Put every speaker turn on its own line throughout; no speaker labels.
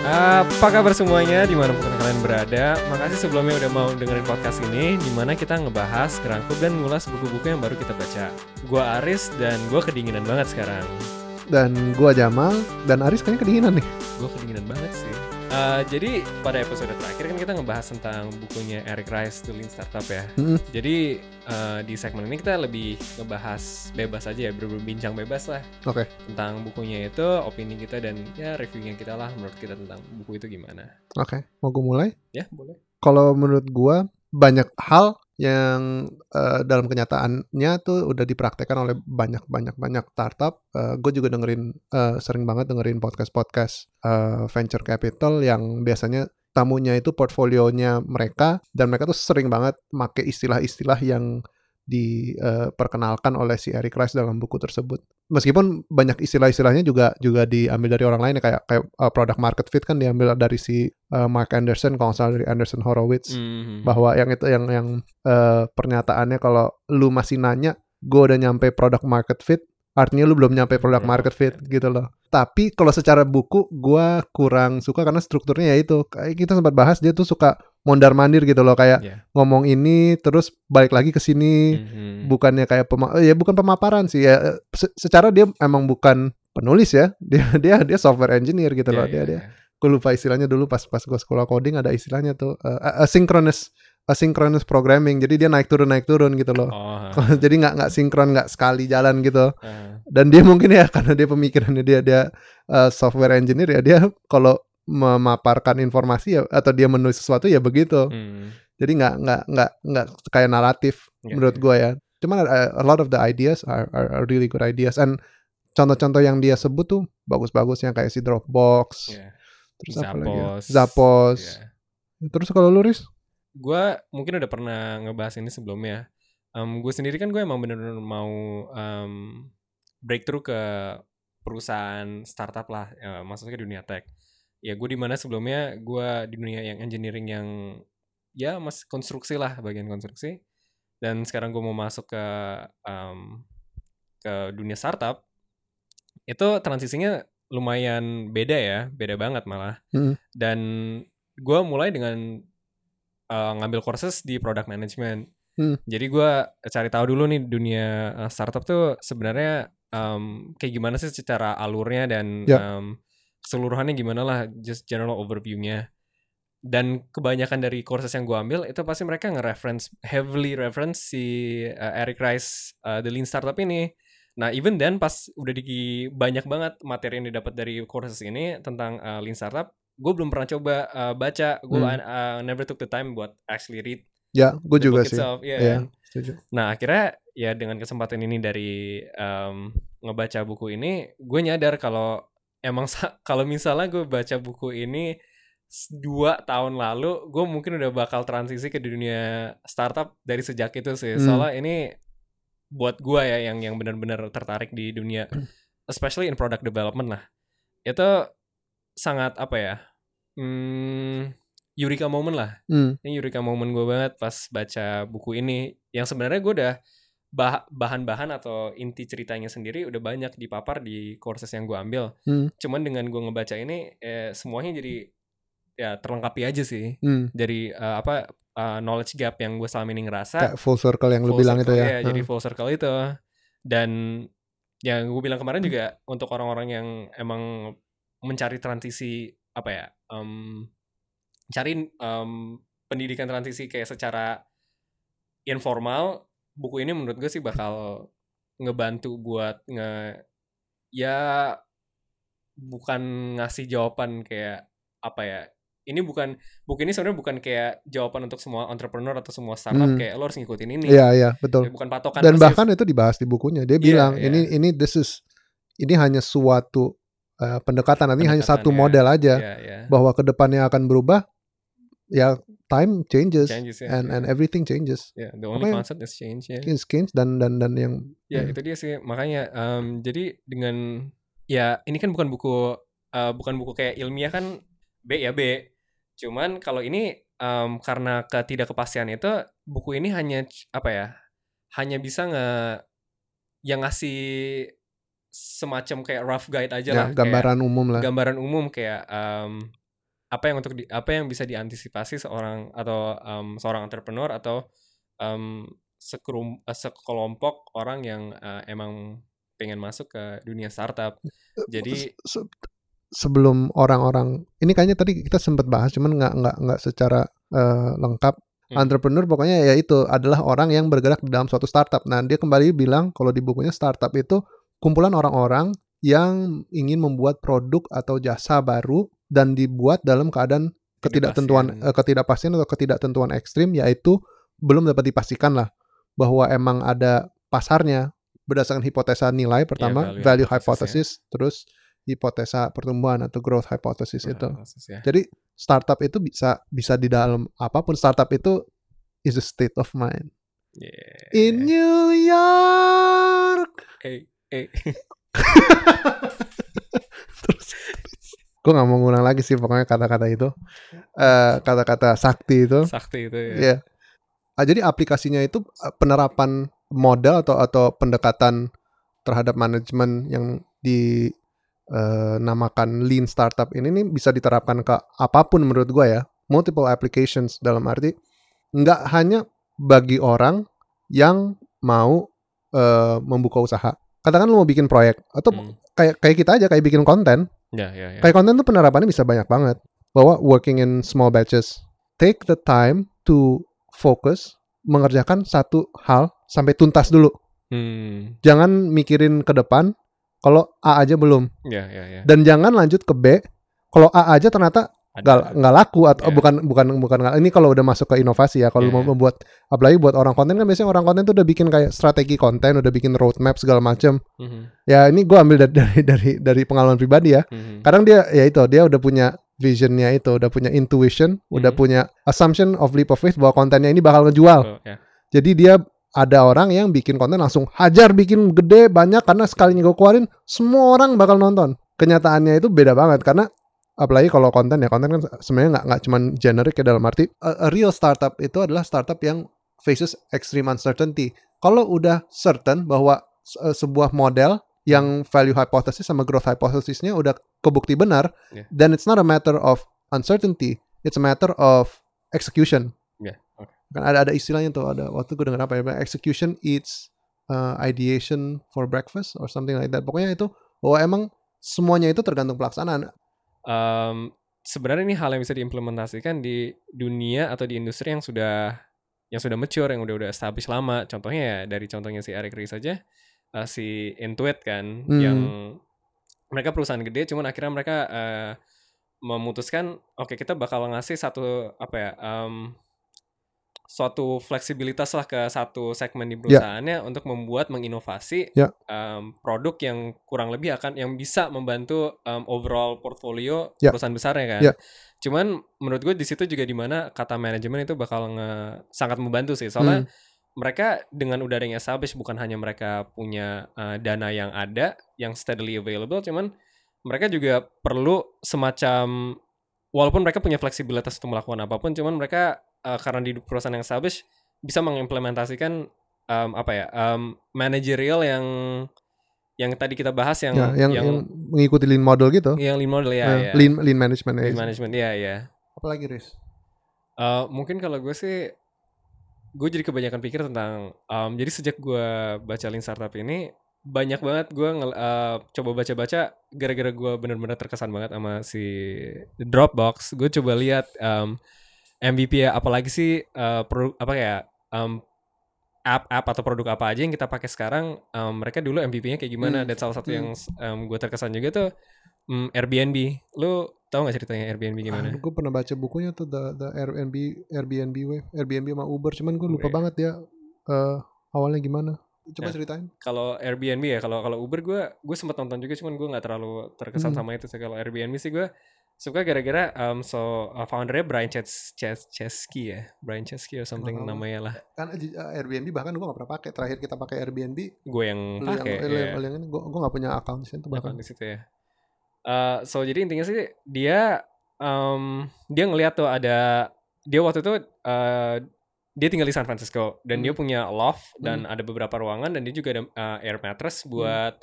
Apa kabar semuanya di mana pun kalian berada? Makasih sebelumnya udah mau dengerin podcast ini Di mana kita ngebahas, ngerangkum, dan ngulas buku-buku yang baru kita baca. Gua Aris dan gua kedinginan banget sekarang.
Dan gua Jamal dan Aris kayaknya kedinginan nih.
Gue kedinginan banget sih Eh, Jadi pada episode terakhir kan kita ngebahas tentang bukunya Eric Rice, The Lean Startup ya
Mm-mm.
Jadi eh, di segmen ini kita lebih ngebahas bebas aja ya Berbincang bebas lah
Oke.
Tentang bukunya itu, opini kita dan ya reviewnya kita lah Menurut kita tentang buku itu gimana
Oke, mau gue mulai?
Ya boleh
Kalau menurut gua banyak hal yang eh, dalam kenyataannya tuh udah dipraktekkan oleh banyak banyak banyak startup. gue juga dengerin eh, sering banget dengerin podcast podcast venture capital yang biasanya tamunya itu portfolionya mereka dan mereka tuh sering banget make istilah-istilah yang diperkenalkan oleh si Eric Rice dalam buku tersebut. Meskipun banyak istilah-istilahnya juga juga diambil dari orang lain ya, kayak kayak uh, product market fit kan diambil dari si uh, Mark Anderson kalau salah dari Anderson Horowitz
Mhm.
bahwa yang itu yang yang uh, pernyataannya kalau lu masih nanya gue udah nyampe product market fit artinya lu belum nyampe Product market fit gitu loh tapi kalau secara buku gua kurang suka karena strukturnya ya itu kayak kita sempat bahas dia tuh suka mondar mandir gitu loh kayak
Ya.
ngomong ini terus balik lagi ke sini
Mhm.
bukannya kayak pema eh, ya bukan pemaparan sih ya eh, se- secara dia emang bukan penulis ya dia dia dia software engineer gitu loh
Ya,
dia
ya,
dia
ya.
gue lupa istilahnya dulu pas pas gue sekolah coding ada istilahnya tuh uh, asynchronous asynchronous programming jadi dia naik turun naik turun gitu loh
Oh,
jadi nggak nggak sinkron nggak sekali jalan gitu
ah.
dan dia mungkin ya karena dia pemikirannya dia dia uh, software engineer ya dia kalau memaparkan informasi ya atau dia menulis sesuatu ya begitu
Hmm.
jadi nggak nggak nggak nggak kayak naratif
Ya,
menurut
ya.
gue ya cuman uh, a lot of the ideas are, are, are really good ideas and contoh-contoh yang dia sebut tuh bagus-bagus yang kayak si Dropbox
Ya.
terus apa lagi ya?
Zappos.
Zappos
Ya.
terus kalau lu Riz
Gue mungkin udah pernah ngebahas ini sebelumnya. Um, gue sendiri kan gue emang bener-bener mau um, breakthrough ke perusahaan startup lah, ya, maksudnya ke dunia tech. Ya gue di mana sebelumnya gue di dunia yang engineering yang ya mas konstruksi lah bagian konstruksi. Dan sekarang gue mau masuk ke um, ke dunia startup. Itu transisinya lumayan beda ya, beda banget malah.
Hmm.
Dan gue mulai dengan uh, ngambil courses di product management.
Hmm.
Jadi gue cari tahu dulu nih dunia uh, startup tuh sebenarnya um, kayak gimana sih secara alurnya dan
Ya.
um, keseluruhannya gimana lah, just general overview-nya. Dan kebanyakan dari courses yang gue ambil itu pasti mereka nge-reference heavily reference si uh, Eric Rice uh, The Lean Startup ini. Nah, even then pas udah di banyak banget materi yang didapat dari courses ini tentang uh, Lean Startup, gue belum pernah coba uh, baca. Gue
Hmm.
uh, never took the time buat actually read
ya gue juga sih
itself. Iya. kan?
setuju
Nah, akhirnya ya dengan kesempatan ini dari um, ngebaca buku ini, gue nyadar kalau emang kalau misalnya gue baca buku ini dua tahun lalu, gue mungkin udah bakal transisi ke dunia startup dari sejak itu sih.
Hmm.
Soalnya ini buat gue ya yang yang benar-benar tertarik di dunia, especially in product development lah. Itu sangat apa ya? Hmm, eureka moment lah.
Hmm,
ini eureka momen gue banget pas baca buku ini. Yang sebenarnya gue udah bah- bahan-bahan atau inti ceritanya sendiri udah banyak dipapar di courses yang gue ambil.
Hmm,
cuman dengan gue ngebaca ini eh, semuanya jadi ya terlengkapi aja sih.
Hmm.
dari eh, apa eh, knowledge gap yang gue selama ini ngerasa.
Kayak full circle yang lu
full
bilang itu
circle,
ya.
iya, jadi full circle itu. Dan yang gue bilang kemarin juga untuk orang-orang yang emang mencari transisi apa ya em, cari em, pendidikan transisi kayak secara informal buku ini menurut gue sih bakal ngebantu buat nge ya bukan ngasih jawaban kayak apa ya ini bukan buku ini sebenarnya bukan kayak jawaban untuk semua entrepreneur atau semua startup
Hmm.
kayak lo harus ngikutin ini
iya iya betul
Ya, bukan patokan
dan
persis.
bahkan itu dibahas di bukunya dia
Iya,
bilang
iya.
ini ini this is ini hanya suatu uh, pendekatan nanti hanya satu
ya.
model aja
Iya, iya.
bahwa ke depannya akan berubah ya time changes,
Changes, ya,
and
ya.
and everything changes
Ya, the only
Makanya-
constant is change ya.
change change dan dan dan yang
Ya,
ya.
itu dia sih. Makanya em, jadi dengan ya ini kan bukan buku eh, bukan buku kayak ilmiah kan B ya B. Cuman kalau ini em, karena ketidakkepastian itu buku ini hanya apa ya? Hanya bisa nge yang ngasih semacam kayak rough guide aja
ya
lah kayak
gambaran umum lah
gambaran umum kayak em, apa yang untuk di, apa yang bisa diantisipasi seorang atau um, seorang entrepreneur atau um, sekerum, uh, sekelompok orang yang uh, emang pengen masuk ke dunia startup. Jadi
Se- se- sebelum orang-orang ini kayaknya tadi kita sempat bahas cuman nggak nggak nggak secara eh, lengkap
Hmm.
entrepreneur pokoknya ya itu adalah orang yang bergerak dalam suatu startup nah dia kembali bilang kalau di bukunya startup itu kumpulan orang-orang yang ingin membuat produk atau jasa baru dan dibuat dalam keadaan ketidaktentuan
Ketidakpastian.
eh, ketidakpastian atau ketidaktentuan ekstrim yaitu belum dapat dipastikan lah bahwa emang ada pasarnya berdasarkan hipotesa nilai pertama
value
value,
hypothesis,
hypothesis terus hipotesa pertumbuhan atau growth hypothesis itu
proses ya.
jadi startup itu bisa bisa di dalam apa pun startup itu is a state of mind
Yeah.
in New York
Eh, eh.
terus gue nggak mau ngulang lagi sih pokoknya kata-kata itu Eh, kata-kata sakti itu
sakti itu ya.
Iya. Ah, jadi aplikasinya itu eh, penerapan model atau atau pendekatan terhadap manajemen yang dinamakan lean startup ini nih bisa diterapkan ke apa pun menurut gua ya. Multiple applications dalam arti nggak hanya bagi orang yang mau eh, membuka usaha. Katakan lu mau bikin proyek atau
Hmm.
kayak kayak kita aja kayak bikin konten.
Ya, ya, ya.
Kayak konten tuh penerapannya bisa banyak banget. Bahwa working in small batches. Take the time to focus mengerjakan satu hal sampai tuntas dulu.
Hmm.
Jangan mikirin ke depan kalau A aja belum.
Ya, ya, ya.
Dan jangan lanjut ke B kalau A aja ternyata nggak nggak laku atau
Iya.
bukan bukan bukan nggak- ini kalau udah masuk ke inovasi ya kalau
Iya.
mau membuat apalagi buat orang konten kan biasanya orang konten tuh udah bikin kayak strategi konten udah bikin roadmap segala macam
Mhm,
ya ini gue ambil dari dari dari, dari pengalaman pribadi ya
mhm.
kadang dia ya itu dia udah punya visionnya itu udah punya intuition udah
Mhm.
punya assumption of leap of faith bahwa kontennya ini bakal ngejual
Oh, ya.
jadi dia ada orang yang bikin konten langsung hajar bikin gede banyak karena sekalinya gue keluarin semua orang bakal nonton kenyataannya itu beda banget karena apalagi kalau konten ya konten kan sebenarnya nggak nggak cuman generic ya dalam arti a, a real startup itu adalah startup yang faces extreme uncertainty kalau udah certain bahwa se- eh, sebuah model yang value hypothesis sama growth hypothesisnya udah kebukti benar
Yeah.
then it's not a matter of uncertainty it's a matter of execution
Ya, oke.
kan ada ada istilahnya tuh ada waktu gue denger apa ya execution eats uh, ideation for breakfast or something like that pokoknya itu bahwa emang semuanya itu tergantung pelaksanaan
Em, sebenarnya ini hal yang bisa diimplementasikan di dunia atau di industri yang sudah yang sudah mature, yang udah udah established lama. Contohnya ya dari contohnya si Eric Ries aja, eh, si Intuit kan,
Hmm.
yang mereka perusahaan gede, cuman akhirnya mereka eh, memutuskan, oke kita bakal ngasih satu apa ya, em, suatu fleksibilitas lah ke satu segmen di perusahaannya untuk membuat menginovasi
Ya.
em, produk yang kurang lebih akan yang bisa membantu em, overall portfolio
Ya.
perusahaan besarnya kan.
Ya.
Cuman menurut gue di situ juga di mana kata manajemen itu bakal nge- sangat membantu sih
Hmm.
soalnya mereka dengan udah ada yang established bukan hanya mereka punya uh, dana yang ada yang steadily available cuman mereka juga perlu semacam walaupun mereka punya fleksibilitas untuk melakukan apa pun cuman mereka uh, karena di perusahaan yang established bisa mengimplementasikan um, apa ya um, managerial yang yang tadi kita bahas yang
ya, yang,
yang
yang mengikuti lean model gitu.
Yang lean model ya,
Eh,
ya.
lean lean management ya.
Lean management ya ya.
Apalagi Riz?
Uh, mungkin kalau gue sih gue jadi kebanyakan pikir tentang um, jadi sejak gue baca Lean Startup ini banyak banget gue uh, coba baca-baca gara-gara gue bener-bener terkesan banget sama si Dropbox gue coba lihat um, MVP ya apalagi sih uh, produk apa ya um, app-app atau produk apa aja yang kita pakai sekarang um, mereka dulu MVP-nya kayak gimana
Hmm.
dan salah satu
Hmm.
yang um, gue terkesan juga tuh um, Airbnb lu tahu nggak ceritanya Airbnb gimana?
gue pernah baca bukunya tuh the, the Airbnb Airbnb wave Airbnb sama Uber cuman gue lupa
Oke.
banget ya eh, awalnya gimana coba
Ya.
ceritain
kalau Airbnb ya kalau kalau Uber gue gue sempat nonton juga cuman gue nggak terlalu terkesan
Hmm.
sama itu sih kalau Airbnb sih gue suka gara-gara um, so uh, foundernya Brian Ches Ches Chesky ya Brian Chesky or something
Oh.
namanya lah
kan eh, Airbnb bahkan gue gak pernah pakai terakhir kita pakai Airbnb
gue yang pakai ya.
yang, yang ini gue gue gak punya account di situ bahkan
di situ ya Uh, so jadi intinya sih dia um, dia ngelihat tuh ada dia waktu itu uh, dia tinggal di San Francisco dan
Hmm.
dia punya loft dan ada beberapa ruangan dan dia juga ada uh, air mattress
Hmm.
buat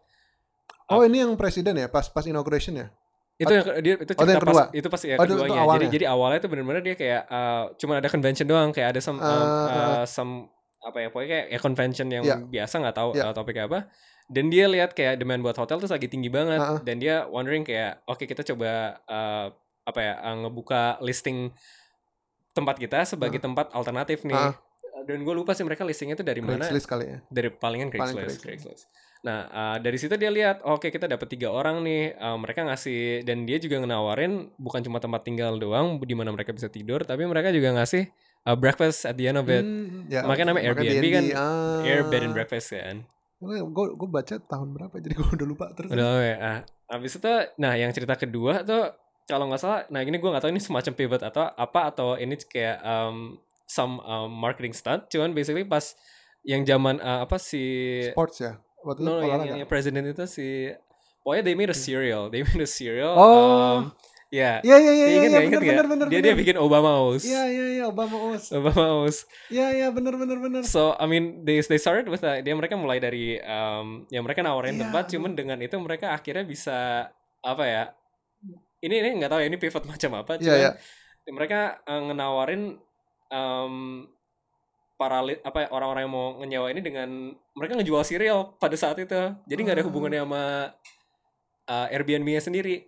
oh ini yang presiden ya pas pas inauguration ya
itu yang dia itu
Oh, itu yang
cerita pas
kedua?
itu pas ya
Oh, itu- itu
keduanya jadi jadi awalnya itu benar-benar dia kayak uh, cuma ada convention doang kayak ada some um,
Ah,
uh, some apa ya pokoknya kayak ya convention yang
Iya.
biasa nggak tahu
Iya.
uh, topiknya apa dan dia lihat kayak demand buat hotel tuh lagi tinggi banget
Ah, ah.
dan dia wondering kayak oke kita coba uh, apa ya uh, ngebuka listing tempat kita sebagai tempat alternatif nih
Ah.
dan gue lupa sih mereka listingnya tuh dari mana
Craigslist kali ya.
dari palingan
Paling
Craigslist,
Craigslist.
Nah, uh, dari situ dia lihat, oke kita dapat tiga orang nih. Uh, mereka ngasih dan dia juga ngenawarin bukan cuma tempat tinggal doang di mana mereka bisa tidur, tapi mereka juga ngasih uh, breakfast at the end of it.
Hmm, ya,
Makanya namanya Airbnb kan
ah.
Air bed and breakfast kan.
Gue gue baca tahun berapa jadi gue udah lupa terus.
Udah ya. Ah, habis itu, nah yang cerita kedua tuh kalau nggak salah, nah ini gue nggak tahu ini semacam pivot atau apa atau ini kayak um, some um, marketing stunt. Cuman basically pas yang zaman uh, apa si
Sports ya. Waktu itu
No, no, yang, yang, yang presiden itu si pokoknya they made a cereal, they made a cereal.
Oh.
um, ya.
Iya iya iya iya
ingat
iya
nggak? Ingat
bener bener bener.
Dia
bener.
dia bikin Obama House.
Iya iya iya Obama Os.
Obama House.
Iya iya bener bener bener.
So I mean they they started with a, dia mereka mulai dari um, ya mereka nawarin
Iya,
tempat, cuman dengan itu mereka akhirnya bisa apa ya? Ini ini nggak tahu ya ini pivot macam apa,
Iya
cuman
iya.
mereka uh, ngenawarin um, para apa ya, orang-orang yang mau nyewa ini dengan mereka ngejual cereal pada saat itu jadi nggak ada
Ah.
hubungannya sama uh, Airbnb-nya sendiri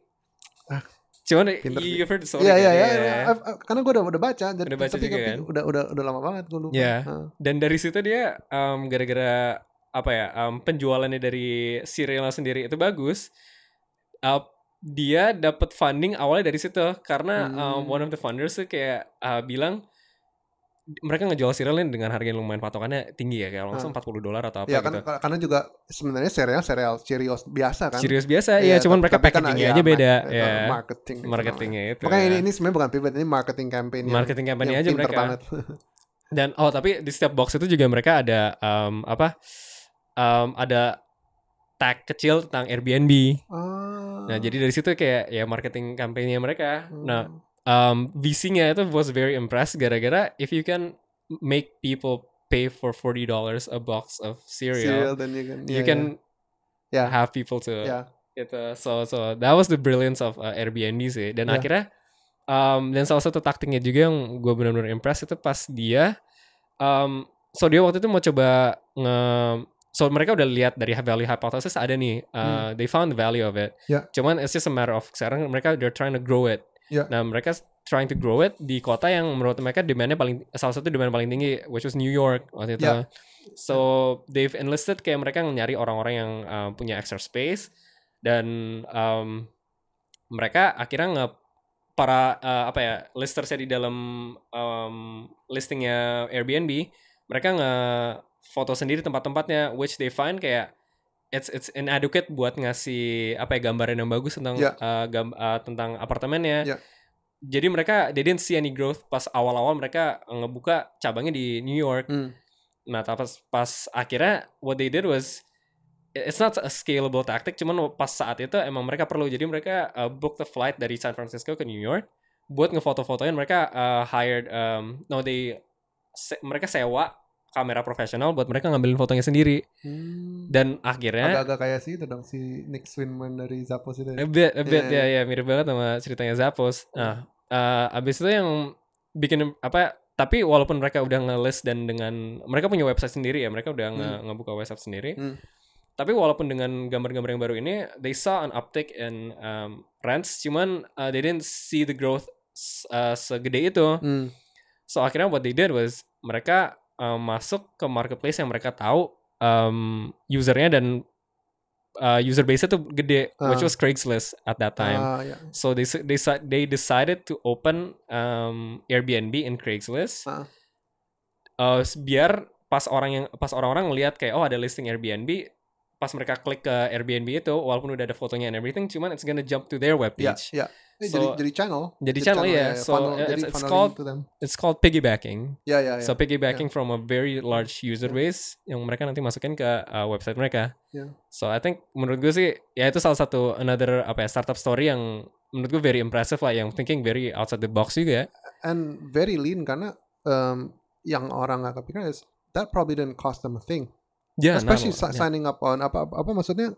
Ah,
cuman
pinter
you, you've heard the story
Iya
kan?
iya iya.
Iya.
iya. I've- I've- Karena gue udah udah baca. Jadi,
Udah baca
tapi,
juga kan?
udah udah udah lama banget gue lupa.
Iya.
Heeh.
dan dari situ dia um, gara-gara apa ya um, penjualannya dari cerealnya sendiri itu bagus uh, dia dapat funding awalnya dari situ karena um,
Hmm.
one of the founders tuh kayak uh, bilang mereka ngejual cerealnya dengan harga yang lumayan patokannya tinggi ya kayak langsung 40 dolar atau apa
Iya kan
gitu.
ka- karena juga sebenarnya serial serial Cheerios biasa kan.
Serius biasa
Iya,
ya, cuman
tapi-
mereka
kan,
packagingnya
iya,
aja beda ya.
Marketing. itu
Marketingnya itu.
Makanya
ya.
ini ini sebenarnya bukan pivot, ini marketing campaign yang,
marketing campaign
yang
aja mereka.
banget.
Dan oh tapi di setiap box itu juga mereka ada um, apa? Um, ada tag kecil tentang Airbnb.
Ah.
Nah, jadi dari situ kayak ya marketing kampanye mereka.
Hmm.
Nah, um, VC-nya itu was very impressed gara-gara if you can make people pay for $40 a box of cereal,
Serial dan you can,
you
iya,
can
Yeah.
have people to
iya.
gitu. So so that was the brilliance of uh, Airbnb sih. Dan
Yeah.
akhirnya um, dan salah satu taktiknya juga yang gue benar-benar impress itu pas dia um, so dia waktu itu mau coba nge so mereka udah lihat dari value hypothesis ada nih uh, they found the value of it.
Yeah.
Cuman it's just a matter of sekarang mereka they're trying to grow it.
Yeah.
Nah, mereka trying to grow it di kota yang menurut mereka demandnya paling salah satu demand paling tinggi which was New York waktu itu.
Yeah.
So they've enlisted kayak mereka nyari orang-orang yang uh, punya extra space dan um, mereka akhirnya nge para uh, apa ya listersnya di dalam um, listingnya Airbnb mereka nge foto sendiri tempat-tempatnya which they find kayak it's it's inadequate buat ngasih apa ya gambaran yang bagus tentang
Yeah.
uh, gam- uh, tentang apartemennya.
Yeah.
Jadi mereka they didn't see any growth pas awal-awal mereka ngebuka cabangnya di New York.
Hmm.
Nah, tapi pas, pas akhirnya what they did was it's not a scalable tactic, cuman pas saat itu emang mereka perlu. Jadi mereka uh, book the flight dari San Francisco ke New York buat ngefoto-fotoin mereka uh, hired um, no they se- mereka sewa kamera profesional buat mereka ngambilin fotonya sendiri.
Hmm.
Dan akhirnya
Agak-agak kayak sih itu dong si Nick Swinman dari Zappos itu.
A
ya.
bit, a bit,
Iya,
ya, ya, mirip banget sama ceritanya Zappos. Nah, eh, abis itu yang bikin apa? Tapi walaupun mereka udah nge-list dan dengan mereka punya website sendiri ya, mereka udah nge- ngebuka website sendiri.
Hmm.
Tapi walaupun dengan gambar-gambar yang baru ini, they saw an uptick in um, rents, cuman uh, they didn't see the growth uh, segede itu.
Hmm.
So akhirnya what they did was mereka um, masuk ke marketplace yang mereka tahu um, usernya dan uh, user base-nya tuh gede, which
Ah.
was Craigslist at that time.
Ah, ya.
So they they they decided to open um, Airbnb in Craigslist.
Ah.
Uh, s- biar pas orang yang pas orang-orang ngelihat kayak oh ada listing Airbnb, pas mereka klik ke Airbnb itu walaupun udah ada fotonya and everything, cuman it's gonna jump to their webpage.
ya.
So-
jadi jadi channel.
Jadi channel, ya. So,
Funnel,
uh, it's- it's called-
to them.
It's called piggybacking.
Ya, ya, ya.
So piggybacking from a very large user
Yeah.
base yang mereka nanti masukin ke uh, website mereka.
Yeah.
So I think menurut gue sih ya itu salah satu another apa ya startup story yang menurut gue very impressive lah yang thinking very outside the box juga.
And very lean karena um, yang orang nggak kepikiran is that probably didn't cost them a thing.
Ya,
Especially
nah,
si- signing up on apa, apa maksudnya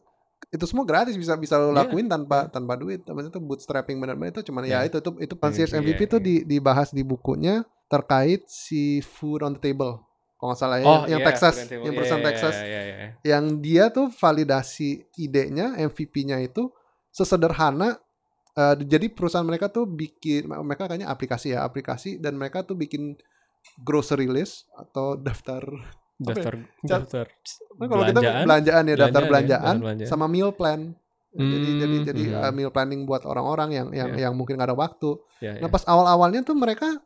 itu semua gratis bisa bisa lo
Iya,
lakuin tanpa
iya.
tanpa duit temen itu bootstrapping benar-benar itu cuman
Iya.
ya itu itu itu
Iya,
Series
iya,
MVP
iya.
tuh di, dibahas di bukunya terkait si food on the table kalau nggak salah ya
Oh,
yang
iya,
Texas yang
Iya,
perusahaan
iya,
Texas
iya, iya, iya.
yang dia tuh validasi idenya MVP-nya itu sesederhana eh, jadi perusahaan mereka tuh bikin mereka kayaknya aplikasi ya aplikasi dan mereka tuh bikin grocery list atau daftar
Daftar, daftar
Nah, kalau kita
belanjaan.
belanjaan ya daftar
Belanjaan ya,
belanjaan
belanjaan.
sama meal plan. jadi jadi
Hmm,
jadi
hmm.
uh, meal planning buat orang-orang yang yang
Iya.
yang mungkin gak ada waktu.
Ya,
Nah
ya.
pas awal-awalnya tuh mereka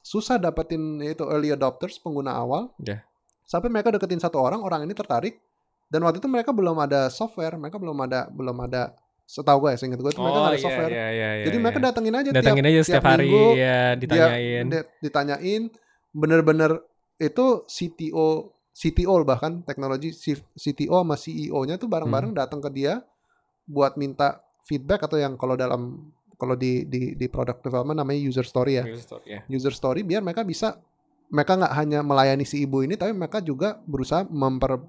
susah dapetin itu early adopters pengguna awal.
Iya.
Sampai mereka deketin satu orang, orang ini tertarik. Dan waktu itu mereka belum ada software, mereka belum ada belum ada setahu gue ya, gue mereka
Oh,
nggak ada
iya,
software.
iya, iya, iya,
Jadi mereka
iya.
datengin aja
datangin
tiap,
aja setiap
tiap
hari
minggu,
ya ditanyain.
dia ditanyain bener-bener itu CTO CTO bahkan teknologi CTO sama CEO-nya tuh bareng-bareng
Hmm.
datang ke dia buat minta feedback atau yang kalau dalam kalau di di di product development namanya user story ya
News story, ya.
user story biar mereka bisa mereka nggak hanya melayani si ibu ini tapi mereka juga berusaha memper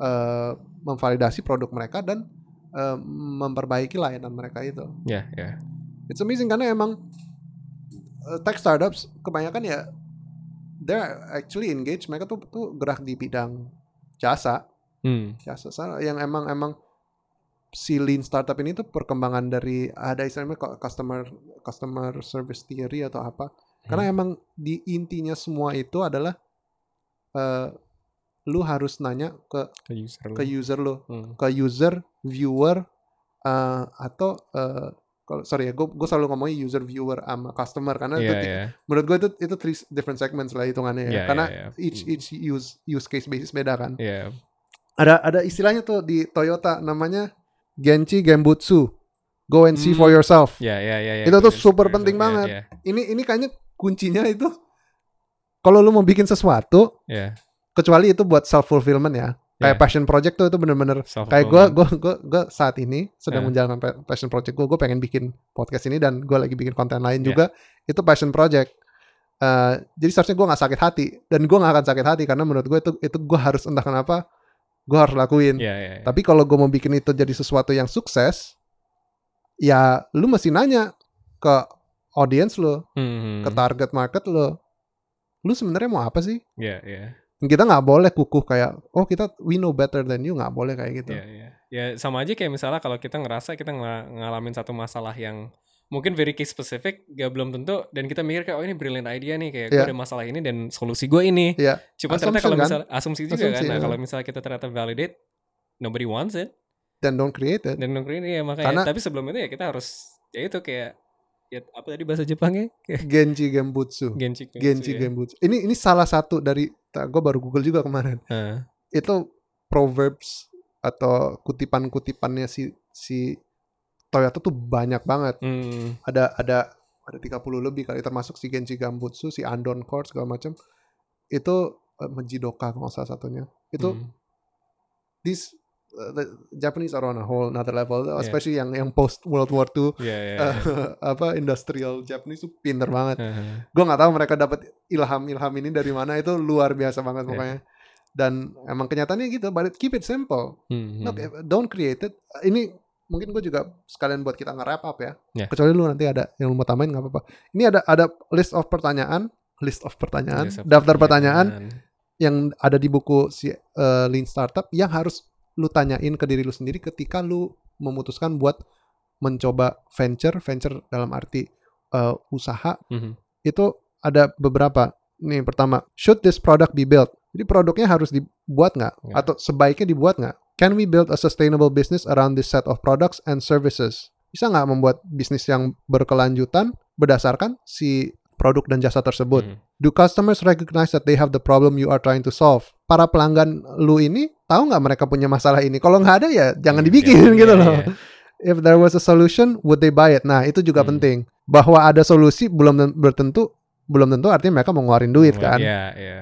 eh, memvalidasi produk mereka dan eh, memperbaiki layanan mereka itu
Ya, ya.
It's amazing karena emang uh, tech startups kebanyakan ya they're actually engaged. Mereka tuh tuh gerak di bidang jasa.
Hmm.
jasa sa- yang emang emang si lean startup ini tuh perkembangan dari ada istilahnya customer customer service theory atau apa. Karena emang di intinya semua itu adalah uh, lu harus nanya ke
ke user
ke user lu.
Hmm.
ke user, viewer, uh, atau uh, kalau sorry ya, gue gue selalu ngomongnya user, viewer, sama customer karena itu
Iya,
ti-
iya.
menurut gue itu itu three different segments lah hitungannya ya,
Iya,
karena
iya, iya.
each
Hmm.
each use use case basis beda kan.
Iya.
Ada ada istilahnya tuh di Toyota namanya Genchi Gembutsu, go and see
Hmm.
for yourself.
Ya, ya, ya, ya.
Itu tuh
Iya,
super penting
iya,
banget.
Iya,
Ini ini kayaknya kuncinya itu kalau lu mau bikin sesuatu,
iya.
kecuali itu buat self fulfillment ya, kayak passion project tuh itu bener-bener kayak gue gue gue gue saat ini sedang
Eh.
menjalankan pa- passion project gue gue pengen bikin podcast ini dan gue lagi bikin konten lain
Iya.
juga itu passion project Eh, jadi seharusnya gue nggak sakit hati dan gue nggak akan sakit hati karena menurut gue itu itu gue harus entah kenapa gue harus lakuin
Iya, iya, iya.
tapi kalau gue mau bikin itu jadi sesuatu yang sukses ya lu mesti nanya ke audience lo
Hmm.
ke target market lo lu sebenarnya mau apa sih
Iya, iya.
Kita nggak boleh kukuh kayak oh kita we know better than you nggak boleh kayak gitu
Iya, iya. Ya sama aja kayak misalnya kalau kita ngerasa kita ngela- ngalamin satu masalah yang mungkin very case specific gak belum tentu dan kita mikir kayak oh ini brilliant idea nih kayak gue
Iya.
ada masalah ini dan solusi gue ini.
Iya.
Cuma ternyata kalau
kan?
misalnya asumsi juga
Asumsi,
kan. Nah,
ya.
kalau misalnya kita ternyata validate nobody wants it
dan don't create it
dan nongkrong ini ya makanya
Karena-
tapi sebelum itu ya kita harus ya itu kayak ya apa tadi bahasa Jepangnya
Genji Gembutsu
genchi
Genji
ya.
Gembutsu ini ini salah satu dari gue baru google juga kemarin
Heeh.
itu proverbs atau kutipan-kutipannya si si Toyota tuh banyak banget
Hmm.
ada ada ada 30 lebih kali termasuk si Genji Gambutsu si Andon Court segala macam itu uh, Mejidoka kalau nggak salah satunya itu
Hmm.
this uh, the Japanese are on a whole another level
Yeah.
especially yang yang post World War II
iya,
eh,
iya.
apa industrial Japanese tuh pinter banget
Heeh.
gue nggak tahu mereka dapat ilham-ilham ini dari mana itu luar biasa banget
Iya.
pokoknya dan emang kenyataannya gitu but keep it simple
Hmm,
Look,
hmm.
don't create it ini mungkin gue juga sekalian buat kita nge-wrap up ya
Ya.
kecuali lu nanti ada yang lu mau tambahin nggak apa-apa ini ada ada list of pertanyaan list of pertanyaan
List of
daftar pertanyaan yang ada di buku si uh, Lean Startup yang harus lu tanyain ke diri lu sendiri ketika lu memutuskan buat mencoba venture venture dalam arti uh, usaha
Mhm.
itu ada beberapa. Nih pertama, should this product be built? Jadi produknya harus dibuat nggak?
Ya.
Atau sebaiknya dibuat nggak? Can we build a sustainable business around this set of products and services? Bisa nggak membuat bisnis yang berkelanjutan berdasarkan si produk dan jasa tersebut?
Hmm.
Do customers recognize that they have the problem you are trying to solve? Para pelanggan lu ini tahu nggak mereka punya masalah ini? Kalau nggak ada ya jangan
Hmm,
dibikin
iya,
gitu
iya,
loh.
iya.
If there was a solution, would they buy it? Nah itu juga
Hmm.
penting. Bahwa ada solusi belum ten- bertentu, belum tentu artinya mereka mau ngeluarin duit kan.
Iya, iya.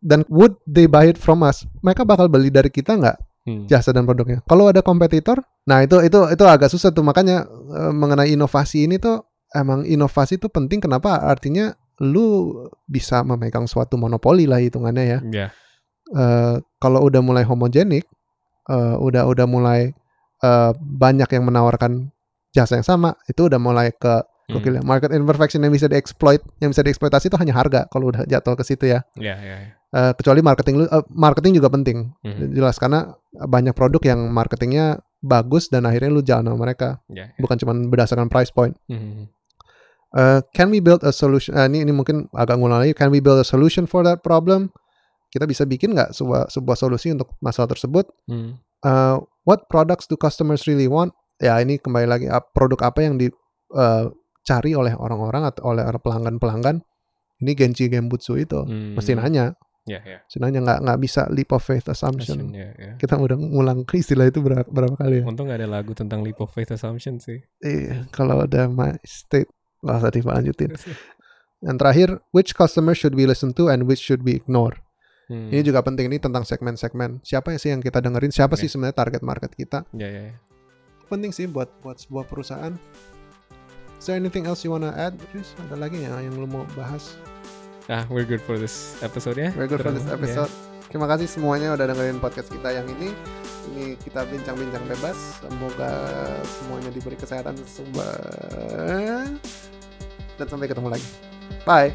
Dan would they buy it from us? Mereka bakal beli dari kita nggak
Hmm.
jasa dan produknya? Kalau ada kompetitor, nah itu itu itu agak susah tuh makanya eh, mengenai inovasi ini tuh emang inovasi itu penting. Kenapa? Artinya lu bisa memegang suatu monopoli lah hitungannya ya.
Iya.
Eh, kalau udah mulai homogenik, eh, udah udah mulai eh, banyak yang menawarkan jasa yang sama, itu udah mulai ke
Hmm.
gokil. Market imperfection yang bisa dieksploit, yang bisa dieksploitasi itu hanya harga kalau udah jatuh ke situ ya.
Ya, ya, ya.
Eh, kecuali marketing lu, eh, marketing juga penting,
Mhm.
jelas karena banyak produk yang marketingnya bagus dan akhirnya lu jalan sama mereka,
Ya, ya.
bukan cuma berdasarkan price point.
Mhm.
Uh, can we build a solution? uh, ini ini mungkin agak ngulang lagi. Can we build a solution for that problem? Kita bisa bikin nggak sebuah sebuah solusi untuk masalah tersebut?
Hmm.
Uh, what products do customers really want? Ya ini kembali lagi produk apa yang dicari oleh orang-orang atau oleh pelanggan-pelanggan? Ini Genji Gembutsu itu
Hmm.
mesti nanya,
Ya, ya.
mesti nanya nggak nggak bisa leap of faith
Assumption,
assumption.
ya, ya.
Kita udah ngulang istilah itu berapa, berapa kali ya?
Untung gak ada lagu tentang leap of faith assumption sih.
Iya, kalau ada my state nggak usah dilanjutin. Yang terakhir, which customer should we listen to and which should we ignore?
Hmm.
Ini juga penting ini tentang segmen-segmen. Siapa sih yang kita dengerin? Siapa
Oke.
sih sebenarnya target market kita?
Ya, ya, ya.
Penting sih buat buat sebuah perusahaan. Is there anything else you wanna add? Chris? Ada lagi ya yang lu mau bahas?
Ah, we're good for this episode ya.
Very good for this episode. Terima kasih semuanya udah dengerin podcast kita yang ini. Ini kita bincang-bincang bebas. Semoga semuanya diberi kesehatan semua. Dan sampai ketemu lagi. Bye.